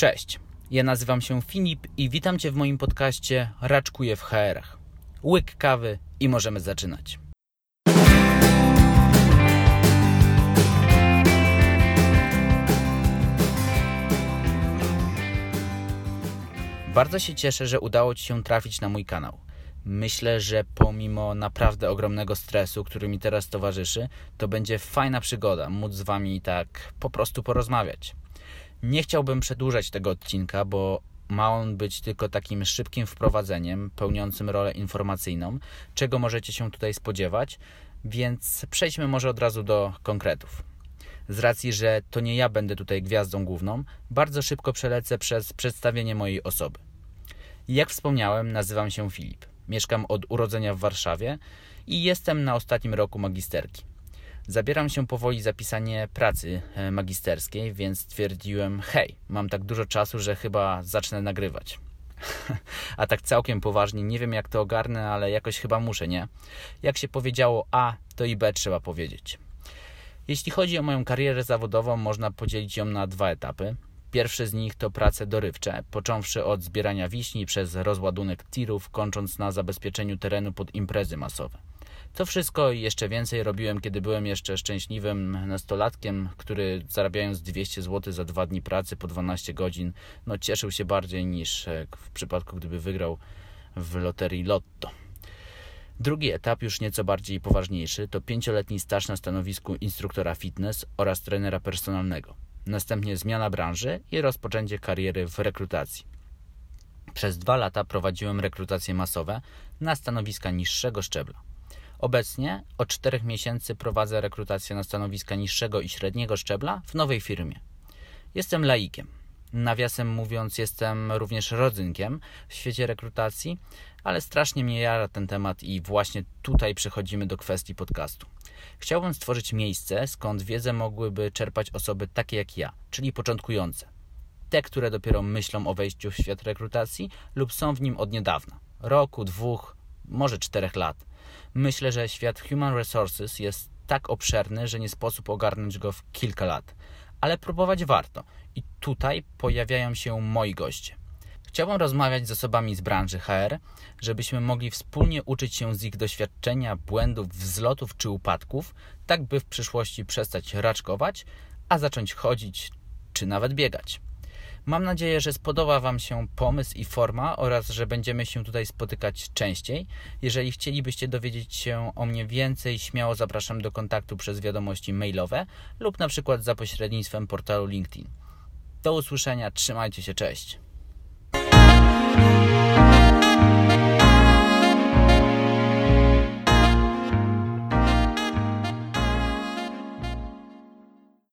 Cześć, ja nazywam się Filip i witam Cię w moim podcaście Raczkuję w HR-ach. Łyk kawy i możemy zaczynać. Bardzo się cieszę, że udało Ci się trafić na mój kanał. Myślę, że pomimo naprawdę ogromnego stresu, który mi teraz towarzyszy, to będzie fajna przygoda móc z Wami tak po prostu porozmawiać. Nie chciałbym przedłużać tego odcinka, bo ma on być tylko takim szybkim wprowadzeniem, pełniącym rolę informacyjną, czego możecie się tutaj spodziewać, więc przejdźmy może od razu do konkretów. Z racji, że to nie ja będę tutaj gwiazdą główną, bardzo szybko przelecę przez przedstawienie mojej osoby. Jak wspomniałem, nazywam się Filip. Mieszkam od urodzenia w Warszawie i jestem na ostatnim roku magisterki. Zabieram się powoli za pisanie pracy e, magisterskiej, więc stwierdziłem: hej, mam tak dużo czasu, że chyba zacznę nagrywać. A tak całkiem poważnie, nie wiem jak to ogarnę, ale jakoś chyba muszę, nie? Jak się powiedziało A, to i B trzeba powiedzieć. Jeśli chodzi o moją karierę zawodową, można podzielić ją na dwa etapy. Pierwszy z nich to prace dorywcze, począwszy od zbierania wiśni przez rozładunek tirów, kończąc na zabezpieczeniu terenu pod imprezy masowe. To wszystko i jeszcze więcej robiłem, kiedy byłem jeszcze szczęśliwym nastolatkiem, który zarabiając 200 zł za dwa dni pracy po 12 godzin, no cieszył się bardziej niż e, w przypadku, gdyby wygrał w loterii Lotto. Drugi etap, już nieco bardziej poważniejszy, to pięcioletni staż na stanowisku instruktora fitness oraz trenera personalnego. Następnie zmiana branży i rozpoczęcie kariery w rekrutacji. Przez dwa lata prowadziłem rekrutacje masowe na stanowiska niższego szczebla. Obecnie od czterech miesięcy prowadzę rekrutację na stanowiska niższego i średniego szczebla w nowej firmie. Jestem laikiem. Nawiasem mówiąc, jestem również rodzynkiem w świecie rekrutacji, ale strasznie mnie jara ten temat i właśnie tutaj przechodzimy do kwestii podcastu. Chciałbym stworzyć miejsce, skąd wiedzę mogłyby czerpać osoby takie jak ja, czyli początkujące. Te, które dopiero myślą o wejściu w świat rekrutacji lub są w nim od niedawna roku, dwóch, może czterech lat. Myślę, że świat Human Resources jest tak obszerny, że nie sposób ogarnąć go w kilka lat, ale próbować warto. I tutaj pojawiają się moi goście. Chciałbym rozmawiać z osobami z branży HR, żebyśmy mogli wspólnie uczyć się z ich doświadczenia, błędów, wzlotów czy upadków, tak by w przyszłości przestać raczkować, a zacząć chodzić czy nawet biegać. Mam nadzieję, że spodoba Wam się pomysł i forma oraz że będziemy się tutaj spotykać częściej. Jeżeli chcielibyście dowiedzieć się o mnie więcej, śmiało zapraszam do kontaktu przez wiadomości mailowe lub na przykład za pośrednictwem portalu LinkedIn. Do usłyszenia, trzymajcie się, cześć.